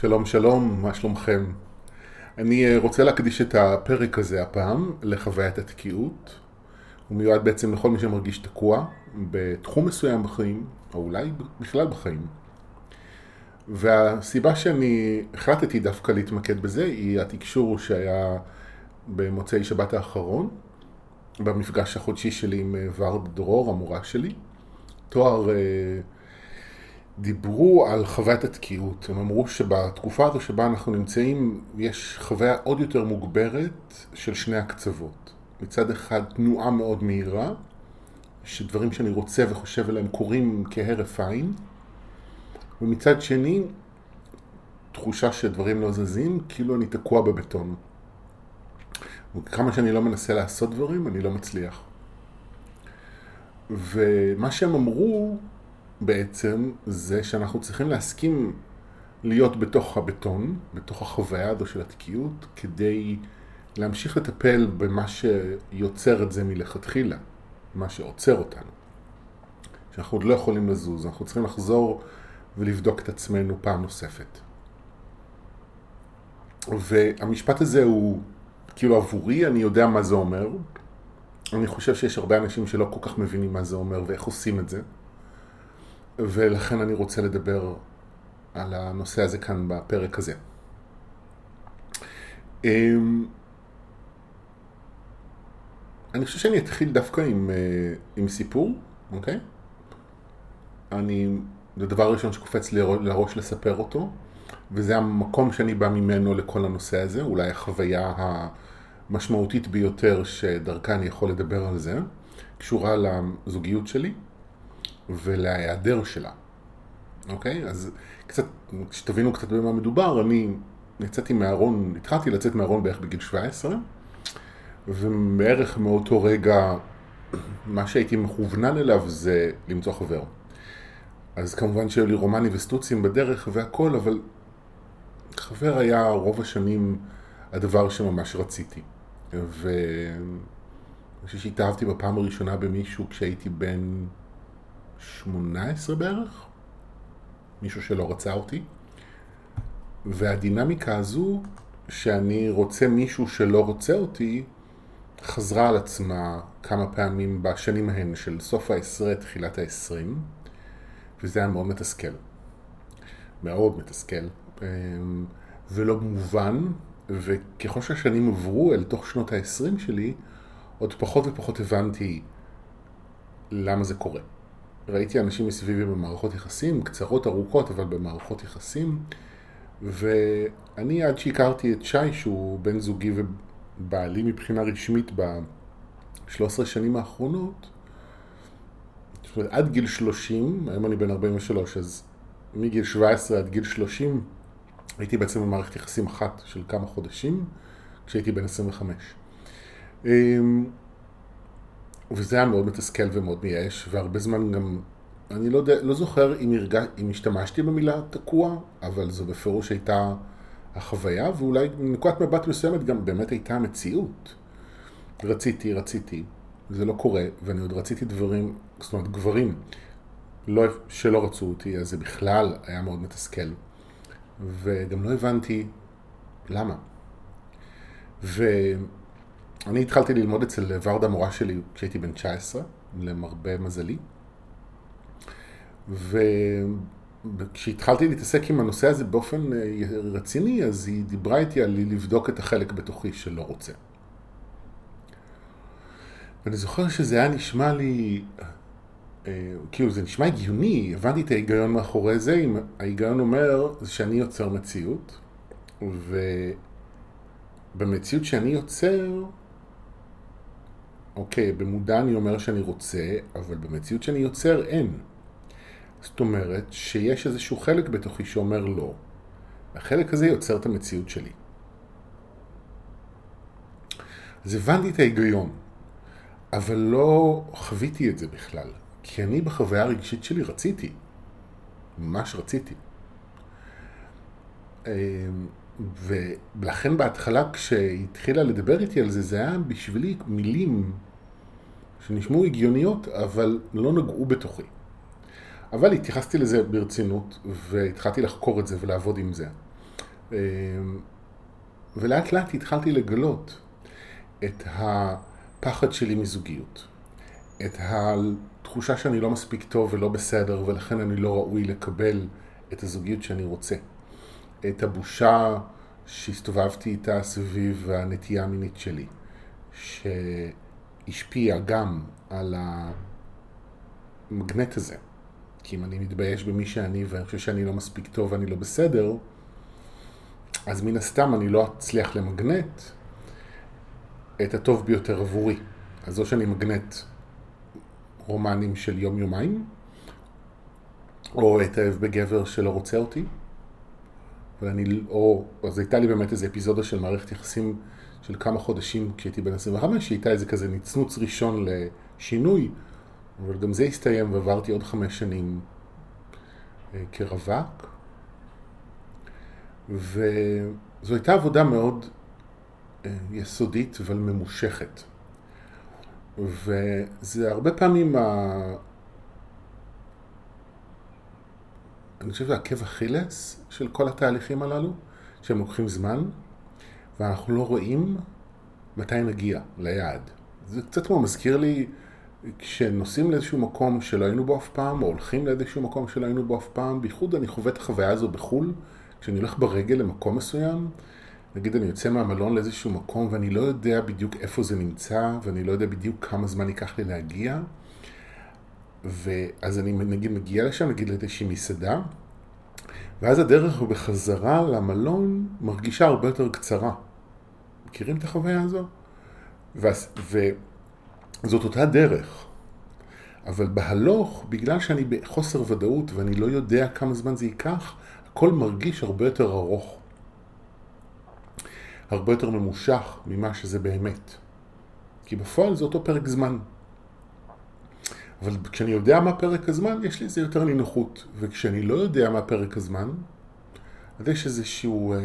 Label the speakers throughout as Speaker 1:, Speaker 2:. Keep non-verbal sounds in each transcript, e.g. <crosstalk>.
Speaker 1: שלום שלום, מה שלומכם? אני אה, רוצה להקדיש את הפרק הזה הפעם לחוויית התקיעות. הוא מיועד בעצם לכל מי שמרגיש תקוע בתחום מסוים בחיים, או אולי בכלל בחיים. והסיבה שאני החלטתי דווקא להתמקד בזה היא התקשור שהיה במוצאי שבת האחרון, במפגש החודשי שלי עם אה, ורד דרור, המורה שלי. תואר... אה, דיברו על חוויית התקיעות. הם אמרו שבתקופה הזו שבה אנחנו נמצאים, יש חוויה עוד יותר מוגברת של שני הקצוות. מצד אחד תנועה מאוד מהירה, שדברים שאני רוצה וחושב עליהם קורים כהרף עין, ומצד שני, תחושה שדברים לא זזים, כאילו אני תקוע בבטון. וכמה שאני לא מנסה לעשות דברים, אני לא מצליח. ומה שהם אמרו בעצם זה שאנחנו צריכים להסכים להיות בתוך הבטון, בתוך החוויה הזו של התקיעות, כדי להמשיך לטפל במה שיוצר את זה מלכתחילה, מה שעוצר אותנו. שאנחנו עוד לא יכולים לזוז, אנחנו צריכים לחזור ולבדוק את עצמנו פעם נוספת. והמשפט הזה הוא, כאילו עבורי, אני יודע מה זה אומר. אני חושב שיש הרבה אנשים שלא כל כך מבינים מה זה אומר ואיך עושים את זה. ולכן אני רוצה לדבר על הנושא הזה כאן בפרק הזה. אמ, אני חושב שאני אתחיל דווקא עם, אה, עם סיפור, אוקיי? אני, זה הדבר הראשון שקופץ לראש לספר אותו, וזה המקום שאני בא ממנו לכל הנושא הזה, אולי החוויה המשמעותית ביותר שדרכה אני יכול לדבר על זה, קשורה לזוגיות שלי. ולהיעדר שלה. אוקיי? אז קצת, שתבינו קצת במה מדובר, אני יצאתי מהארון, התחלתי לצאת מהארון בערך בגיל 17, ובערך מאותו רגע, מה שהייתי מכוונן אליו זה למצוא חבר. אז כמובן שהיו לי רומני וסטוצים בדרך והכל, אבל חבר היה רוב השנים הדבר שממש רציתי. ואני חושב שהתאהבתי בפעם הראשונה במישהו כשהייתי בן 18 בערך, מישהו שלא רצה אותי, והדינמיקה הזו שאני רוצה מישהו שלא רוצה אותי, חזרה על עצמה כמה פעמים בשנים ההן של סוף העשרה, תחילת העשרים, וזה היה מאוד מתסכל. מאוד מתסכל, אמ, ולא מובן, וככל שהשנים עברו אל תוך שנות העשרים שלי, עוד פחות ופחות הבנתי למה זה קורה. ראיתי אנשים מסביבי במערכות יחסים, קצרות, ארוכות, אבל במערכות יחסים, ואני עד שהכרתי את שי, שהוא בן זוגי ובעלי מבחינה רשמית ב-13 שנים האחרונות, זאת אומרת, עד גיל 30, היום אני בן 43, אז מגיל 17 עד גיל 30 הייתי בעצם במערכת יחסים אחת של כמה חודשים, כשהייתי בן 25. וזה היה מאוד מתסכל ומאוד מייאש, והרבה זמן גם, אני לא, יודע, לא זוכר אם, הרגע, אם השתמשתי במילה תקוע, אבל זו בפירוש הייתה החוויה, ואולי מנקודת מבט מסוימת גם באמת הייתה המציאות. רציתי, רציתי, זה לא קורה, ואני עוד רציתי דברים, זאת אומרת גברים, לא, שלא רצו אותי, אז זה בכלל היה מאוד מתסכל. וגם לא הבנתי למה. ו... אני התחלתי ללמוד אצל ורדה מורה שלי כשהייתי בן 19, למרבה מזלי. וכשהתחלתי להתעסק עם הנושא הזה באופן אה, רציני, אז היא דיברה איתי על לבדוק את החלק בתוכי שלא רוצה. ואני זוכר שזה היה נשמע לי, אה, כאילו זה נשמע הגיוני, הבנתי את ההיגיון מאחורי זה, ההיגיון אומר שאני יוצר מציאות, ובמציאות שאני יוצר, אוקיי, במודע אני אומר שאני רוצה, אבל במציאות שאני יוצר אין. זאת אומרת שיש איזשהו חלק בתוכי שאומר לא. החלק הזה יוצר את המציאות שלי. אז הבנתי את ההיגיון, אבל לא חוויתי את זה בכלל. כי אני בחוויה הרגשית שלי רציתי. ממש רציתי. אמ, ולכן בהתחלה כשהתחילה לדבר איתי על זה, זה היה בשבילי מילים שנשמעו הגיוניות, אבל לא נגעו בתוכי. אבל התייחסתי לזה ברצינות, והתחלתי לחקור את זה ולעבוד עם זה. ולאט לאט התחלתי לגלות את הפחד שלי מזוגיות, את התחושה שאני לא מספיק טוב ולא בסדר ולכן אני לא ראוי לקבל את הזוגיות שאני רוצה, את הבושה שהסתובבתי איתה סביב הנטייה המינית שלי, שהשפיעה גם על המגנט הזה. כי אם אני מתבייש במי שאני ואני חושב שאני לא מספיק טוב ואני לא בסדר, אז מן הסתם אני לא אצליח למגנט את הטוב ביותר עבורי. אז או שאני מגנט רומנים של יום-יומיים, או אתאהב בגבר שלא רוצה אותי, ואני, או, אז הייתה לי באמת איזו אפיזודה של מערכת יחסים של כמה חודשים כשהייתי בן 25, שהייתה איזה כזה נצנוץ ראשון לשינוי, אבל גם זה הסתיים ועברתי עוד חמש שנים אה, כרווק. וזו הייתה עבודה מאוד אה, יסודית אבל ממושכת. וזה הרבה פעמים, ה... אני חושב שזה עקב אכילס של כל התהליכים הללו, שהם לוקחים זמן, ואנחנו לא רואים מתי נגיע ליעד. זה קצת כמו מזכיר לי כשנוסעים לאיזשהו מקום שלא היינו בו אף פעם, או הולכים לאיזשהו מקום שלא היינו בו אף פעם, בייחוד אני חווה את החוויה הזו בחו"ל, כשאני הולך ברגל למקום מסוים, נגיד אני יוצא מהמלון לאיזשהו מקום ואני לא יודע בדיוק איפה זה נמצא, ואני לא יודע בדיוק כמה זמן ייקח לי להגיע, ואז אני נגיד מגיע לשם, נגיד לאיזושהי מסעדה, ואז הדרך בחזרה למלון מרגישה הרבה יותר קצרה. מכירים את החוויה הזו? וזאת אותה דרך. אבל בהלוך, בגלל שאני בחוסר ודאות ואני לא יודע כמה זמן זה ייקח, הכל מרגיש הרבה יותר ארוך. הרבה יותר ממושך ממה שזה באמת. כי בפועל זה אותו פרק זמן. אבל כשאני יודע מה פרק הזמן, יש לי איזה יותר נינוחות. וכשאני לא יודע מה פרק הזמן, אז יש איזשהו אה,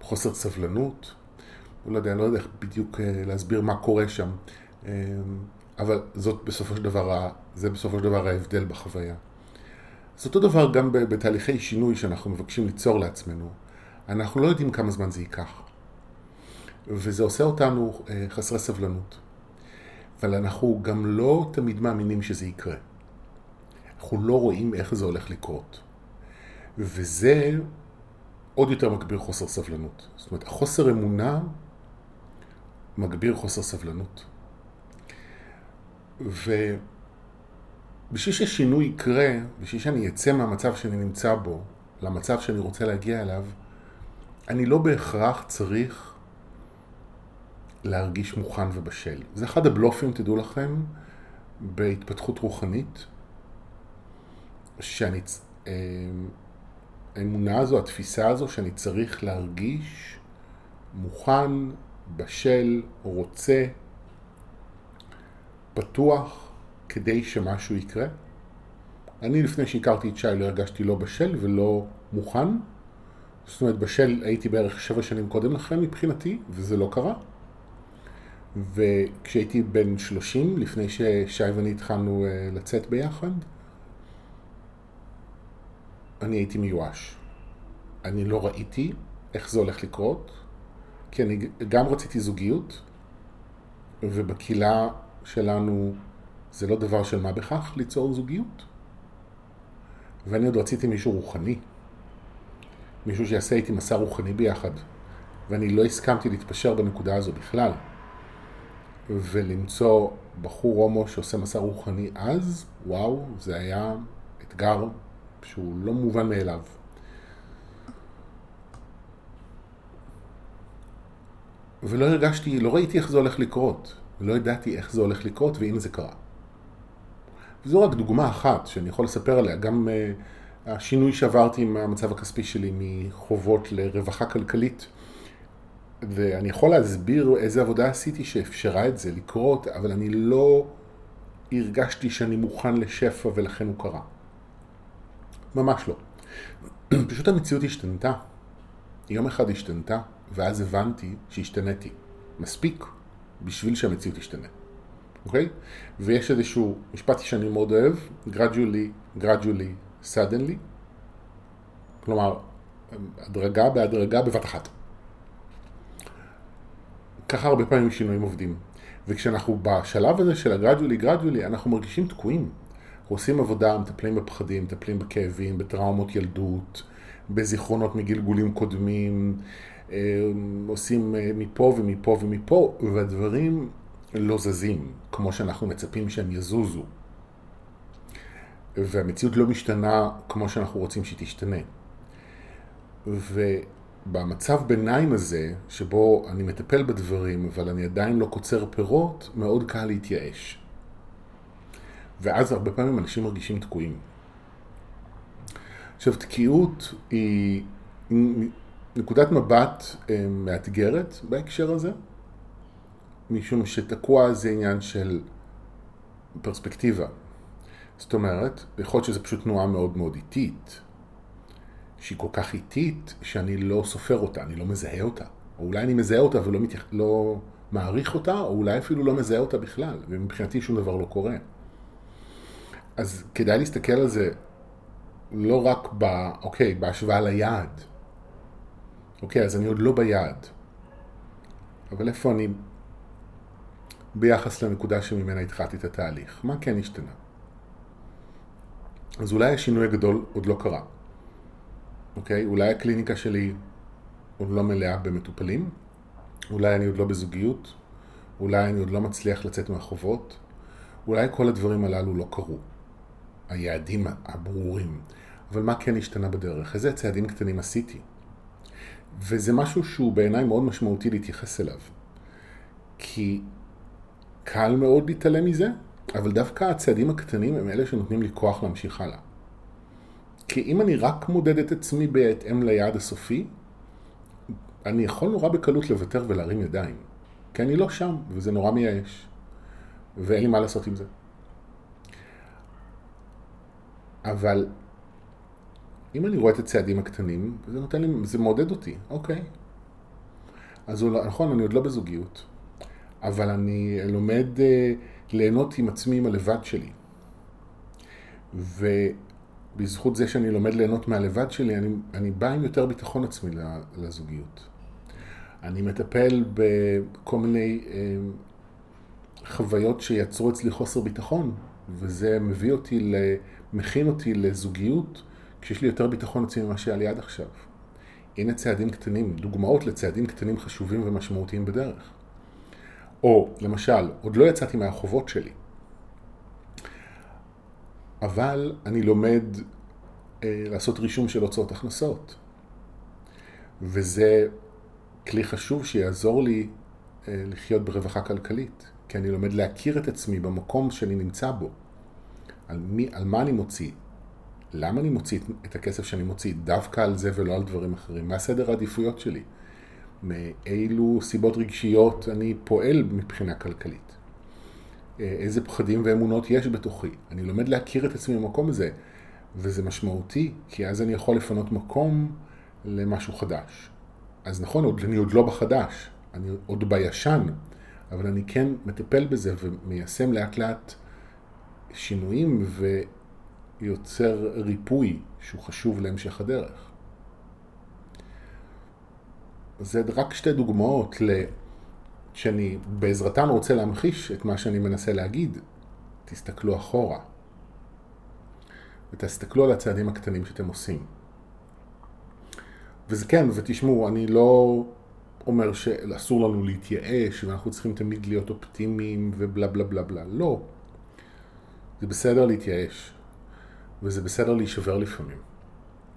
Speaker 1: חוסר סבלנות. לא יודע, אני לא יודע איך בדיוק אה, להסביר מה קורה שם. אה, אבל זאת בסופו של דבר, זה בסופו של דבר ההבדל בחוויה. אז אותו דבר גם בתהליכי שינוי שאנחנו מבקשים ליצור לעצמנו. אנחנו לא יודעים כמה זמן זה ייקח. וזה עושה אותנו אה, חסרי סבלנות. אבל אנחנו גם לא תמיד מאמינים שזה יקרה. אנחנו לא רואים איך זה הולך לקרות. וזה עוד יותר מגביר חוסר סבלנות. זאת אומרת, החוסר אמונה מגביר חוסר סבלנות. ובשביל ששינוי יקרה, בשביל שאני אצא מהמצב שאני נמצא בו, למצב שאני רוצה להגיע אליו, אני לא בהכרח צריך להרגיש מוכן ובשל. זה אחד הבלופים, תדעו לכם, בהתפתחות רוחנית, שאני, אה, האמונה הזו, התפיסה הזו, שאני צריך להרגיש מוכן, בשל, רוצה, פתוח, כדי שמשהו יקרה. אני לפני שהכרתי את שי לא הרגשתי לא בשל ולא מוכן. זאת אומרת, בשל הייתי בערך שבע שנים קודם לכן מבחינתי, וזה לא קרה. וכשהייתי בן 30, לפני ששי ואני התחלנו אה, לצאת ביחד, אני הייתי מיואש. אני לא ראיתי איך זה הולך לקרות, כי אני גם רציתי זוגיות, ובקהילה שלנו זה לא דבר של מה בכך ליצור זוגיות. ואני עוד רציתי מישהו רוחני, מישהו שיעשה איתי מסע רוחני ביחד, ואני לא הסכמתי להתפשר בנקודה הזו בכלל. ולמצוא בחור הומו שעושה מסע רוחני אז, וואו, זה היה אתגר שהוא לא מובן מאליו. ולא הרגשתי, לא ראיתי איך זה הולך לקרות. לא ידעתי איך זה הולך לקרות והנה זה קרה. וזו רק דוגמה אחת שאני יכול לספר עליה, גם uh, השינוי שעברתי עם המצב הכספי שלי מחובות לרווחה כלכלית. ואני יכול להסביר איזה עבודה עשיתי שאפשרה את זה לקרות, אבל אני לא הרגשתי שאני מוכן לשפע ולכן הוא קרה. ממש לא. <clears throat> פשוט המציאות השתנתה. יום אחד השתנתה, ואז הבנתי שהשתניתי. מספיק בשביל שהמציאות תשתנה. אוקיי? ויש איזשהו משפט שאני מאוד אוהב, gradually, gradually, suddenly. כלומר, הדרגה בהדרגה בבת אחת. ככה הרבה פעמים שינויים עובדים. וכשאנחנו בשלב הזה של הגרדואלי גרדואלי, אנחנו מרגישים תקועים. אנחנו עושים עבודה, מטפלים בפחדים, מטפלים בכאבים, בטראומות ילדות, בזיכרונות מגלגולים קודמים, עושים אה, מפה ומפה ומפה, והדברים לא זזים כמו שאנחנו מצפים שהם יזוזו. והמציאות לא משתנה כמו שאנחנו רוצים שהיא תשתנה. ובמצב ביניים הזה, שבו אני מטפל בדברים, אבל אני עדיין לא קוצר פירות, מאוד קל להתייאש. ואז הרבה פעמים אנשים מרגישים תקועים. עכשיו, תקיעות היא נקודת מבט אה, מאתגרת בהקשר הזה, משום שתקוע זה עניין של פרספקטיבה. זאת אומרת, יכול להיות שזו פשוט תנועה מאוד מאוד איטית, שהיא כל כך איטית שאני לא סופר אותה, אני לא מזהה אותה. או אולי אני מזהה אותה ולא מתייח... לא מעריך אותה, או אולי אפילו לא מזהה אותה בכלל, ומבחינתי שום דבר לא קורה. אז כדאי להסתכל על זה לא רק ב... אוקיי, בהשוואה ליעד. אוקיי, אז אני עוד לא ביעד. אבל איפה אני ביחס לנקודה שממנה התחלתי את התהליך? מה כן השתנה? אז אולי השינוי הגדול עוד לא קרה. אוקיי? אולי הקליניקה שלי עוד לא מלאה במטופלים, אולי אני עוד לא בזוגיות, אולי אני עוד לא מצליח לצאת מהחובות, אולי כל הדברים הללו לא קרו. היעדים הברורים. אבל מה כן השתנה בדרך? איזה צעדים קטנים עשיתי? וזה משהו שהוא בעיניי מאוד משמעותי להתייחס אליו. כי קל מאוד להתעלם מזה, אבל דווקא הצעדים הקטנים הם אלה שנותנים לי כוח להמשיך הלאה. כי אם אני רק מודד את עצמי בהתאם ליעד הסופי, אני יכול נורא בקלות לוותר ולהרים ידיים. כי אני לא שם, וזה נורא מייאש. ואין לי מה לעשות עם זה. אבל אם אני רואה את הצעדים הקטנים, זה נותן לי, זה מעודד אותי, אוקיי. אז נכון, אני עוד לא בזוגיות, אבל אני לומד אה, ליהנות עם עצמי, עם הלבד שלי. ובזכות זה שאני לומד ליהנות מהלבד שלי, אני, אני בא עם יותר ביטחון עצמי לזוגיות. אני מטפל בכל מיני אה, חוויות שיצרו אצלי חוסר ביטחון, וזה מביא אותי, מכין אותי לזוגיות כשיש לי יותר ביטחון עצמי ממה שהיה לי עד עכשיו. הנה צעדים קטנים, דוגמאות לצעדים קטנים חשובים ומשמעותיים בדרך. או, למשל, עוד לא יצאתי מהחובות שלי, אבל אני לומד אה, לעשות רישום של הוצאות הכנסות. וזה כלי חשוב שיעזור לי אה, לחיות ברווחה כלכלית, כי אני לומד להכיר את עצמי במקום שאני נמצא בו. על, מי, על מה אני מוציא, למה אני מוציא את הכסף שאני מוציא דווקא על זה ולא על דברים אחרים? מה סדר העדיפויות שלי? מאילו סיבות רגשיות אני פועל מבחינה כלכלית? איזה פחדים ואמונות יש בתוכי? אני לומד להכיר את עצמי במקום הזה, וזה משמעותי, כי אז אני יכול לפנות מקום למשהו חדש. אז נכון, אני עוד לא בחדש, אני עוד בישן, אבל אני כן מטפל בזה ומיישם לאט לאט שינויים ו... יוצר ריפוי שהוא חשוב להמשך הדרך. זה רק שתי דוגמאות ל... שאני בעזרתן רוצה להמחיש את מה שאני מנסה להגיד. תסתכלו אחורה. ותסתכלו על הצעדים הקטנים שאתם עושים. וזה כן, ותשמעו, אני לא אומר שאסור לנו להתייאש ואנחנו צריכים תמיד להיות אופטימיים ובלה בלה בלה בלה. לא. זה בסדר להתייאש. וזה בסדר להישבר לפעמים.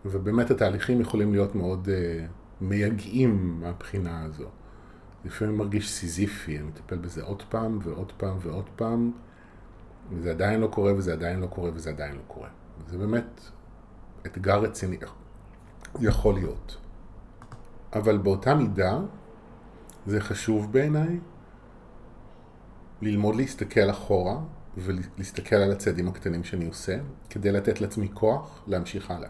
Speaker 1: ובאמת התהליכים יכולים להיות מאוד uh, מייגעים מהבחינה הזו. לפעמים מרגיש סיזיפי, אני מטפל בזה עוד פעם ועוד פעם ועוד פעם, וזה עדיין לא קורה וזה עדיין לא קורה וזה עדיין לא קורה. זה באמת אתגר רציני, יכול להיות. אבל באותה מידה, זה חשוב בעיניי ללמוד להסתכל אחורה ולהסתכל על הצעדים הקטנים שאני עושה, כדי לתת לעצמי כוח להמשיך הלאה.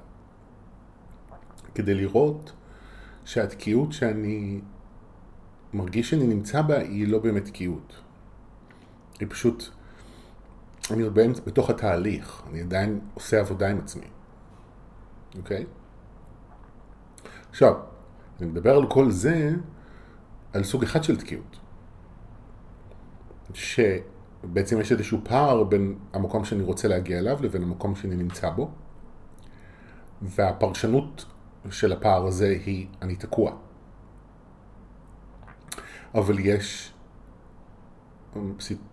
Speaker 1: כדי לראות שהתקיעות שאני מרגיש שאני נמצא בה היא לא באמת תקיעות. היא פשוט, אני עוד באמצע, בתוך התהליך, אני עדיין עושה עבודה עם עצמי, אוקיי? עכשיו, אני מדבר על כל זה, על סוג אחד של תקיעות. שבעצם יש איזשהו פער בין המקום שאני רוצה להגיע אליו לבין המקום שאני נמצא בו, והפרשנות של הפער הזה היא אני תקוע. אבל יש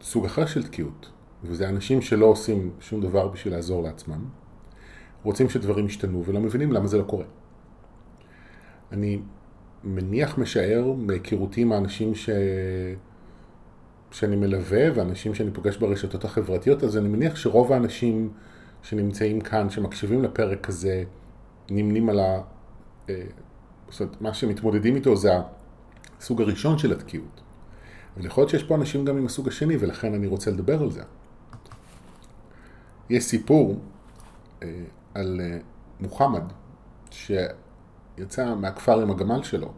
Speaker 1: סוג אחר של תקיעות, וזה אנשים שלא עושים שום דבר בשביל לעזור לעצמם, רוצים שדברים ישתנו ולא מבינים למה זה לא קורה. אני מניח, משער, מהיכרותי עם האנשים ש... שאני מלווה ואנשים שאני פוגש ברשתות החברתיות, אז אני מניח שרוב האנשים שנמצאים כאן, שמקשיבים לפרק הזה, נמנים על ה... אה, זאת אומרת, מה שמתמודדים איתו זה הסוג הראשון של התקיעות. אבל יכול להיות שיש פה אנשים גם עם הסוג השני, ולכן אני רוצה לדבר על זה. יש סיפור אה, על אה, מוחמד, שיצא מהכפר עם הגמל שלו,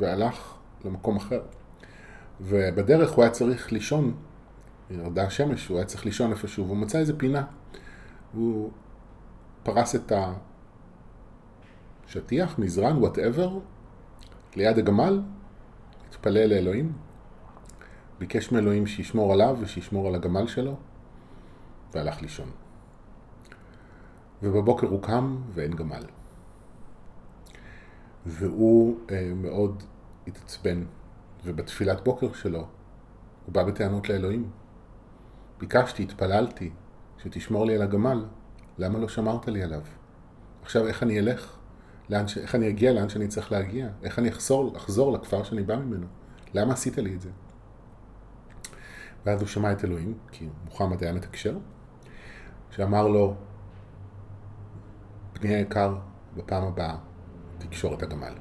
Speaker 1: והלך למקום אחר. ובדרך הוא היה צריך לישון, ירדה השמש, הוא היה צריך לישון איפשהו, והוא מצא איזה פינה. הוא פרס את השטיח, מזרן, whatever, ליד הגמל, התפלל לאלוהים, ביקש מאלוהים שישמור עליו ושישמור על הגמל שלו, והלך לישון. ובבוקר הוא קם ואין גמל. והוא אה, מאוד התעצבן, ובתפילת בוקר שלו הוא בא בטענות לאלוהים. ביקשתי, התפללתי, שתשמור לי על הגמל, למה לא שמרת לי עליו? עכשיו איך אני אלך? לאן ש... איך אני אגיע לאן שאני צריך להגיע? איך אני אחזור, אחזור לכפר שאני בא ממנו? למה עשית לי את זה? ואז הוא שמע את אלוהים, כי מוחמד היה מתקשר, שאמר לו, בני היקר, בפעם הבאה תקשור את הגמל.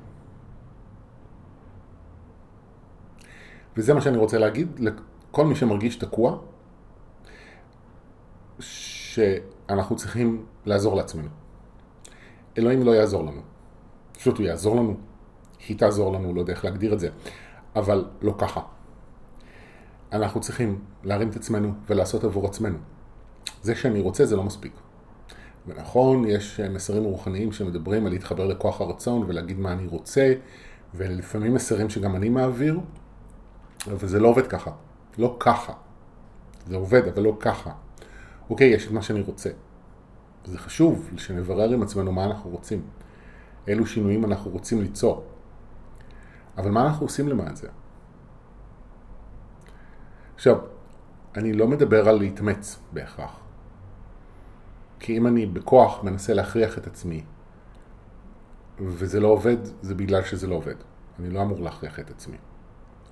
Speaker 1: וזה מה שאני רוצה להגיד לכל מי שמרגיש תקוע, שאנחנו צריכים לעזור לעצמנו. אלוהים לא יעזור לנו. פשוט הוא יעזור לנו, היא תעזור לנו, לא יודע איך להגדיר את זה, אבל לא ככה. אנחנו צריכים להרים את עצמנו ולעשות עבור עצמנו. זה שאני רוצה זה לא מספיק. ונכון, יש מסרים רוחניים שמדברים על להתחבר לכוח הרצון ולהגיד מה אני רוצה, ולפעמים מסרים שגם אני מעביר, אבל זה לא עובד ככה. לא ככה. זה עובד, אבל לא ככה. אוקיי, יש את מה שאני רוצה. זה חשוב שנברר עם עצמנו מה אנחנו רוצים. אילו שינויים אנחנו רוצים ליצור. אבל מה אנחנו עושים למען זה? עכשיו, אני לא מדבר על להתאמץ בהכרח. כי אם אני בכוח מנסה להכריח את עצמי, וזה לא עובד, זה בגלל שזה לא עובד. אני לא אמור להכריח את עצמי.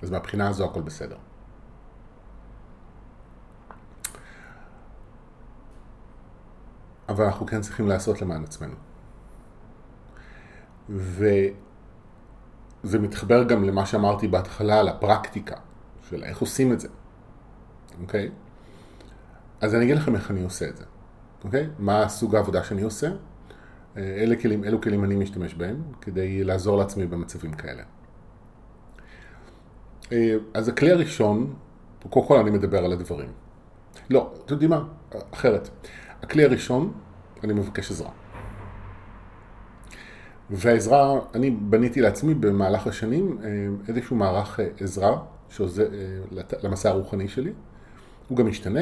Speaker 1: אז מהבחינה הזו הכל בסדר. אבל אנחנו כן צריכים לעשות למען עצמנו. וזה מתחבר גם למה שאמרתי בהתחלה על הפרקטיקה של איך עושים את זה, אוקיי? אז אני אגיד לכם איך אני עושה את זה, אוקיי? מה סוג העבודה שאני עושה? אלה כלים, אלו כלים אני משתמש בהם כדי לעזור לעצמי במצבים כאלה. אז הכלי הראשון, קודם כל אני מדבר על הדברים. לא, אתם יודעים מה? אחרת. הכלי הראשון, אני מבקש עזרה. והעזרה, אני בניתי לעצמי במהלך השנים אה, איזשהו מערך אה, עזרה שעוזר אה, למסע הרוחני שלי. הוא גם משתנה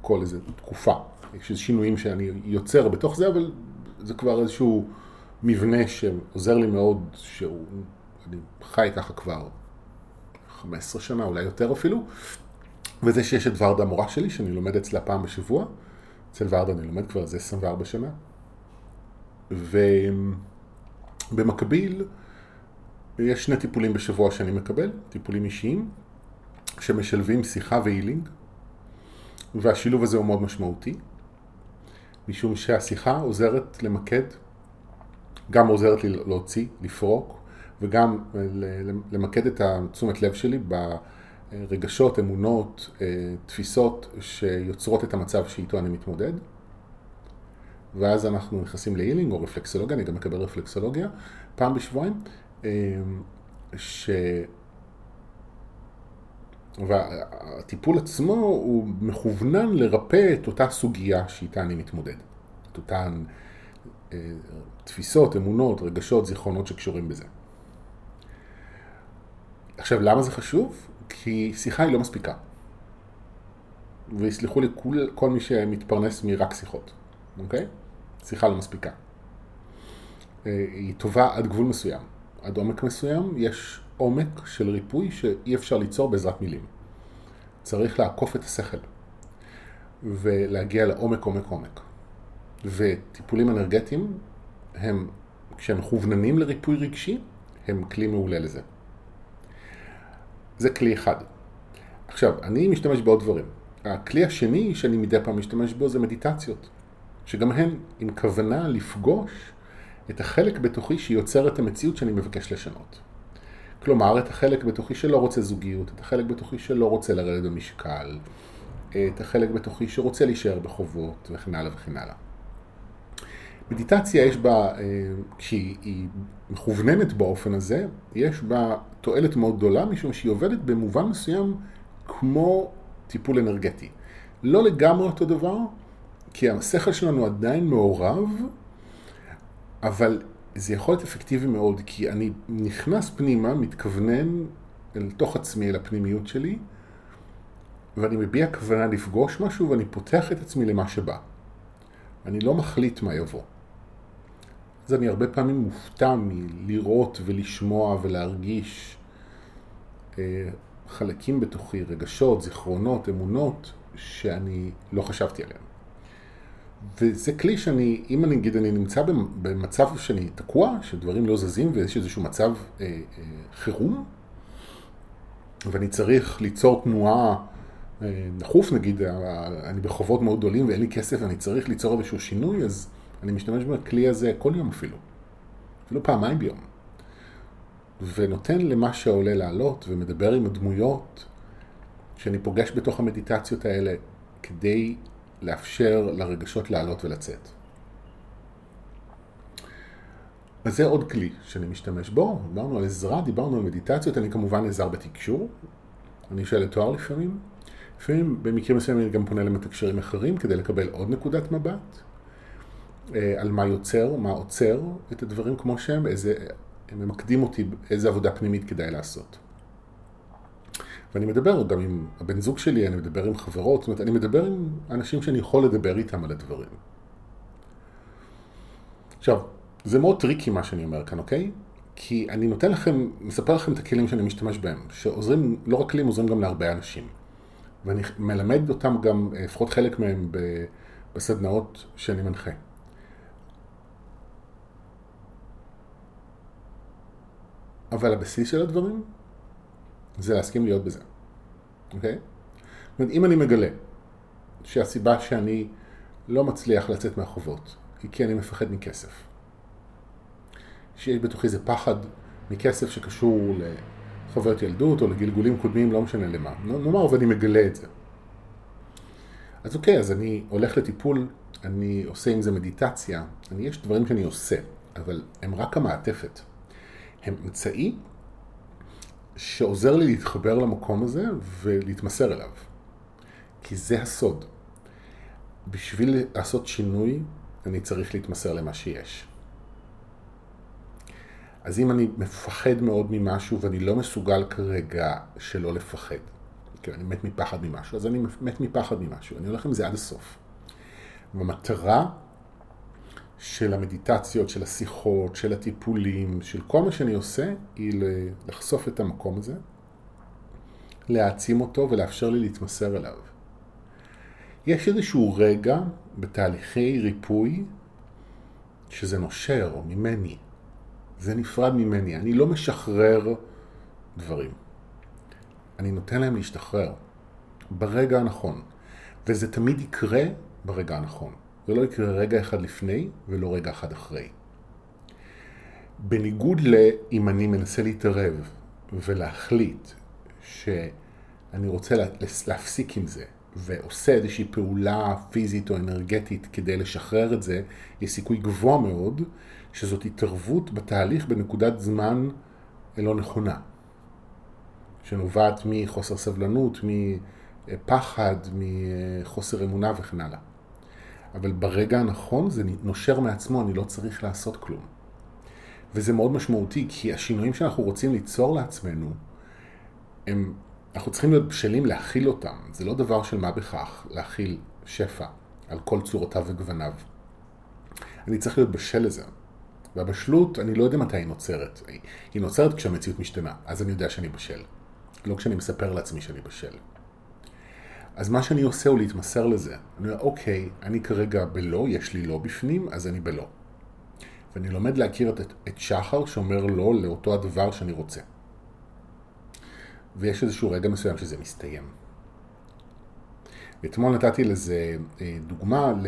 Speaker 1: כל איזה תקופה. יש איזה שינויים שאני יוצר בתוך זה, אבל זה כבר איזשהו מבנה שעוזר לי מאוד, שהוא, אני חי ככה כבר 15 שנה, אולי יותר אפילו. וזה שיש את ורדה המורה שלי, שאני לומד אצלה פעם בשבוע. אצל ורדה אני לומד כבר איזה 24 שנה. ו... במקביל, יש שני טיפולים בשבוע שאני מקבל, טיפולים אישיים, שמשלבים שיחה והילינג, והשילוב הזה הוא מאוד משמעותי, משום שהשיחה עוזרת למקד, גם עוזרת לי להוציא, לפרוק, וגם למקד את תשומת לב שלי ברגשות, אמונות, אה, תפיסות שיוצרות את המצב שאיתו אני מתמודד. ואז אנחנו נכנסים להילינג או רפלקסולוגיה, אני גם מקבל רפלקסולוגיה פעם בשבועיים, אמ, ש... והטיפול עצמו הוא מכוונן לרפא את אותה סוגיה שאיתה אני מתמודד. את אותן תפיסות, אמונות, רגשות, זיכרונות שקשורים בזה. עכשיו, למה זה חשוב? כי שיחה היא לא מספיקה. ויסלחו לי כל, כל מי שמתפרנס מרק שיחות, אוקיי? שיחה לא מספיקה. אה, היא טובה עד גבול מסוים. עד עומק מסוים יש עומק של ריפוי שאי אפשר ליצור בעזרת מילים. צריך לעקוף את השכל ולהגיע לעומק עומק עומק. וטיפולים אנרגטיים הם, כשהם מכווננים לריפוי רגשי, הם כלי מעולה לזה. זה כלי אחד. עכשיו, אני משתמש בעוד דברים. הכלי השני שאני מדי פעם משתמש בו זה מדיטציות, שגם הן עם כוונה לפגוש את החלק בתוכי שיוצר את המציאות שאני מבקש לשנות. כלומר, את החלק בתוכי שלא רוצה זוגיות, את החלק בתוכי שלא רוצה לרדת במשקל, את החלק בתוכי שרוצה להישאר בחובות וכן הלאה וכן הלאה. מדיטציה יש בה, אה, כשהיא מכווננת באופן הזה, יש בה תועלת מאוד גדולה, משום שהיא עובדת במובן מסוים כמו טיפול אנרגטי. לא לגמרי אותו דבר, כי השכל שלנו עדיין מעורב, אבל זה יכול להיות אפקטיבי מאוד, כי אני נכנס פנימה, מתכוונן אל תוך עצמי, אל הפנימיות שלי, ואני מביע כוונה לפגוש משהו ואני פותח את עצמי למה שבא. אני לא מחליט מה יבוא. אז אני הרבה פעמים מופתע מלראות ולשמוע ולהרגיש אה, חלקים בתוכי, רגשות, זיכרונות, אמונות, שאני לא חשבתי עליהם. וזה כלי שאני, אם אני אגיד, אני נמצא במצב שאני תקוע, שדברים לא זזים ויש איזשהו מצב אה, אה, חירום, ואני צריך ליצור תנועה אה, דחוף, נגיד, אה, אני בחובות מאוד גדולים ואין לי כסף ואני צריך ליצור איזשהו שינוי, אז אני משתמש בכלי הזה כל יום אפילו. אפילו פעמיים ביום. ונותן למה שעולה לעלות ומדבר עם הדמויות שאני פוגש בתוך המדיטציות האלה כדי לאפשר לרגשות לעלות ולצאת. אז זה עוד כלי שאני משתמש בו, דיברנו על עזרה, דיברנו על מדיטציות, אני כמובן עזר בתקשור, אני שואל לתואר לפעמים, לפעמים במקרים מסוימים אני גם פונה למתקשרים אחרים כדי לקבל עוד נקודת מבט על מה יוצר, מה עוצר את הדברים כמו שהם, איזה, הם ממקדים אותי איזה עבודה פנימית כדאי לעשות. ואני מדבר גם עם הבן זוג שלי, אני מדבר עם חברות, זאת אומרת, אני מדבר עם אנשים שאני יכול לדבר איתם על הדברים. עכשיו, זה מאוד tricky מה שאני אומר כאן, אוקיי? כי אני נותן לכם, מספר לכם את הכלים שאני משתמש בהם, שעוזרים, לא רק לי, הם עוזרים גם להרבה אנשים. ואני מלמד אותם גם, לפחות חלק מהם, בסדנאות שאני מנחה. אבל הבסיס של הדברים זה להסכים להיות בזה, אוקיי? זאת אומרת, אם אני מגלה שהסיבה שאני לא מצליח לצאת מהחובות היא כי אני מפחד מכסף, שיש בתוכי איזה פחד מכסף שקשור לחוויות ילדות או לגלגולים קודמים, לא משנה למה. נאמר ואני מגלה את זה. אז אוקיי, אז אני הולך לטיפול, אני עושה עם זה מדיטציה, אני, יש דברים שאני עושה, אבל הם רק המעטפת. הם אמצעי שעוזר לי להתחבר למקום הזה ולהתמסר אליו. כי זה הסוד. בשביל לעשות שינוי, אני צריך להתמסר למה שיש. אז אם אני מפחד מאוד ממשהו ואני לא מסוגל כרגע שלא לפחד, כי אני מת מפחד ממשהו, אז אני מת מפחד ממשהו, אני הולך עם זה עד הסוף. והמטרה של המדיטציות, של השיחות, של הטיפולים, של כל מה שאני עושה, היא לחשוף את המקום הזה, להעצים אותו ולאפשר לי להתמסר אליו. יש איזשהו רגע בתהליכי ריפוי שזה נושר ממני. זה נפרד ממני. אני לא משחרר דברים. אני נותן להם להשתחרר ברגע הנכון. וזה תמיד יקרה ברגע הנכון. זה לא יקרה רגע אחד לפני ולא רגע אחד אחרי. בניגוד לאם אני מנסה להתערב ולהחליט שאני רוצה להפסיק עם זה ועושה איזושהי פעולה פיזית או אנרגטית כדי לשחרר את זה, יש סיכוי גבוה מאוד שזאת התערבות בתהליך בנקודת זמן לא נכונה, שנובעת מחוסר סבלנות, מפחד, מחוסר אמונה וכן הלאה. אבל ברגע הנכון זה נושר מעצמו, אני לא צריך לעשות כלום. וזה מאוד משמעותי, כי השינויים שאנחנו רוצים ליצור לעצמנו, הם, אנחנו צריכים להיות בשלים להכיל אותם. זה לא דבר של מה בכך להכיל שפע על כל צורותיו וגווניו. אני צריך להיות בשל לזה. והבשלות, אני לא יודע מתי היא נוצרת. היא נוצרת כשהמציאות משתנה, אז אני יודע שאני בשל. לא כשאני מספר לעצמי שאני בשל. אז מה שאני עושה הוא להתמסר לזה. אני אומר, אוקיי, אני כרגע בלא, יש לי לא בפנים, אז אני בלא. ואני לומד להכיר את, את שחר שאומר לא לאותו הדבר שאני רוצה. ויש איזשהו רגע מסוים שזה מסתיים. ואתמול נתתי לזה אה, דוגמה ל...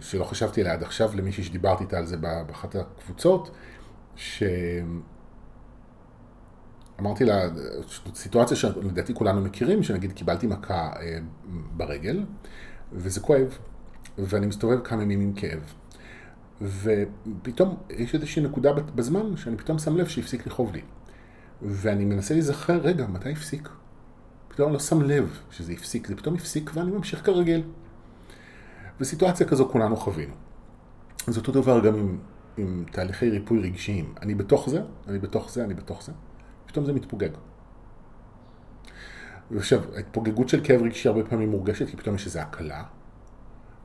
Speaker 1: שלא חשבתי עליה עד עכשיו למישהי שדיברתי איתה על זה באחת הקבוצות, ש... אמרתי לה, סיטואציה שלדעתי כולנו מכירים, שנגיד קיבלתי מכה אה, ברגל, וזה כואב, ואני מסתובב כמה ימים עם כאב. ופתאום יש איזושהי נקודה בזמן שאני פתאום שם לב שהפסיק לכאוב לי. ואני מנסה להיזכר, רגע, מתי הפסיק? פתאום אני לא שם לב שזה הפסיק, זה פתאום הפסיק ואני ממשיך כרגיל. וסיטואציה כזו כולנו חווינו. אז אותו דבר גם עם, עם תהליכי ריפוי רגשיים. אני בתוך זה, אני בתוך זה, אני בתוך זה. פתאום זה מתפוגג. ועכשיו, ההתפוגגות של כאב רגשי הרבה פעמים מורגשת כי פתאום יש איזו הקלה,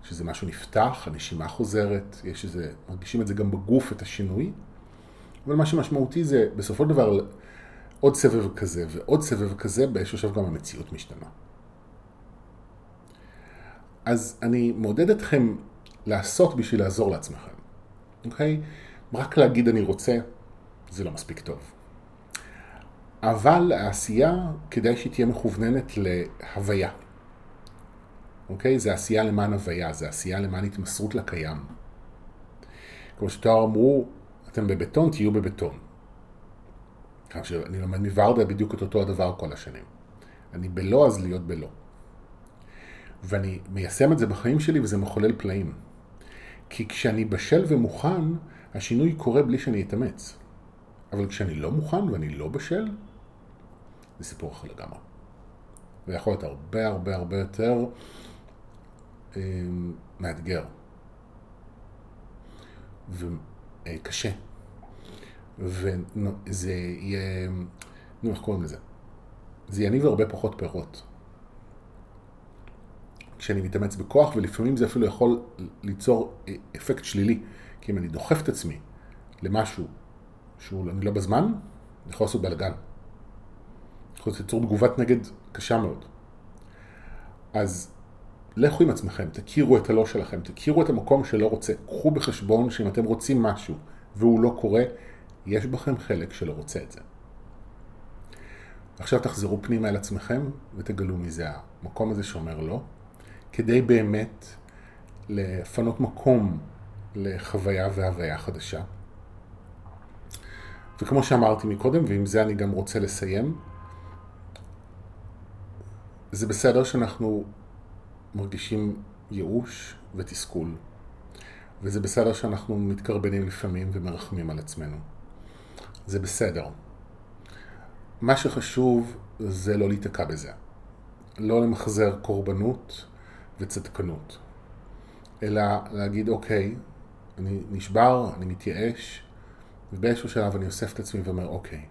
Speaker 1: שזה משהו נפתח, הנשימה חוזרת, יש איזה, מרגישים את זה גם בגוף, את השינוי. אבל מה שמשמעותי זה, בסופו של דבר, עוד סבב כזה ועוד סבב כזה, באיזשהו שלב גם המציאות משתנה. אז אני מעודד אתכם לעשות בשביל לעזור לעצמכם, אוקיי? רק להגיד אני רוצה, זה לא מספיק טוב. אבל העשייה, כדאי שהיא תהיה מכווננת להוויה. אוקיי? זה עשייה למען הוויה, זה עשייה למען התמסרות לקיים. כמו שתואר אמרו, אתם בבטון, תהיו בבטון. עכשיו, אני לומד מוורדה בדיוק את אותו הדבר כל השנים. אני בלא, אז להיות בלא. ואני מיישם את זה בחיים שלי וזה מחולל פלאים. כי כשאני בשל ומוכן, השינוי קורה בלי שאני אתאמץ. אבל כשאני לא מוכן ואני לא בשל, זה סיפור אחר לגמרי. זה יכול להיות הרבה הרבה הרבה יותר אה, מאתגר. וקשה. וזה יהיה, נו, איך קוראים לזה? זה יניב הרבה פחות פירות. כשאני מתאמץ בכוח, ולפעמים זה אפילו יכול ליצור אפקט שלילי. כי אם אני דוחף את עצמי למשהו שהוא אני לא בזמן, אני יכול לעשות בלאגן. יכול ליצור תגובת נגד קשה מאוד. אז לכו עם עצמכם, תכירו את הלא שלכם, תכירו את המקום שלא רוצה. קחו בחשבון שאם אתם רוצים משהו והוא לא קורה, יש בכם חלק שלא רוצה את זה. עכשיו תחזרו פנימה אל עצמכם ותגלו מי זה המקום הזה שאומר לא, כדי באמת לפנות מקום לחוויה והוויה חדשה. וכמו שאמרתי מקודם, ועם זה אני גם רוצה לסיים, זה בסדר שאנחנו מרגישים ייאוש ותסכול, וזה בסדר שאנחנו מתקרבנים לפעמים ומרחמים על עצמנו. זה בסדר. מה שחשוב זה לא להיתקע בזה. לא למחזר קורבנות וצדקנות, אלא להגיד, אוקיי, אני נשבר, אני מתייאש, ובאיזשהו שלב אני אוסף את עצמי ואומר, אוקיי,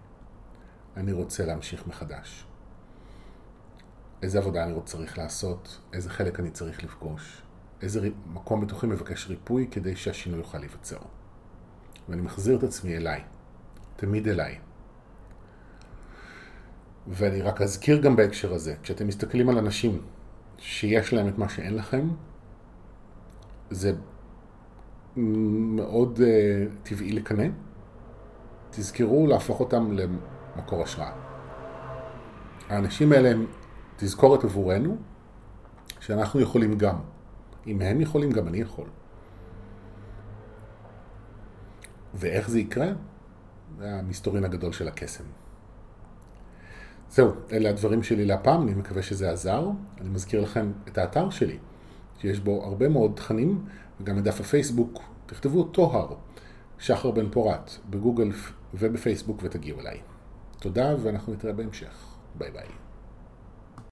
Speaker 1: אני רוצה להמשיך מחדש. איזה עבודה אני צריך לעשות, איזה חלק אני צריך לפגוש, איזה מקום בתוכי מבקש ריפוי כדי שהשינוי יוכל להיווצר. ואני מחזיר את עצמי אליי, תמיד אליי. ואני רק אזכיר גם בהקשר הזה, כשאתם מסתכלים על אנשים שיש להם את מה שאין לכם, זה מאוד uh, טבעי לקנא. תזכרו להפוך אותם למקור השראה. האנשים האלה הם תזכורת עבורנו שאנחנו יכולים גם. אם הם יכולים, גם אני יכול. ואיך זה יקרה? זה המסתורין הגדול של הקסם. זהו, אלה הדברים שלי להפעם, אני מקווה שזה עזר. אני מזכיר לכם את האתר שלי, שיש בו הרבה מאוד תכנים, וגם את דף הפייסבוק, תכתבו טוהר, שחר בן פורת, בגוגל ובפייסבוק ותגיעו אליי. תודה, ואנחנו נתראה בהמשך. ביי ביי.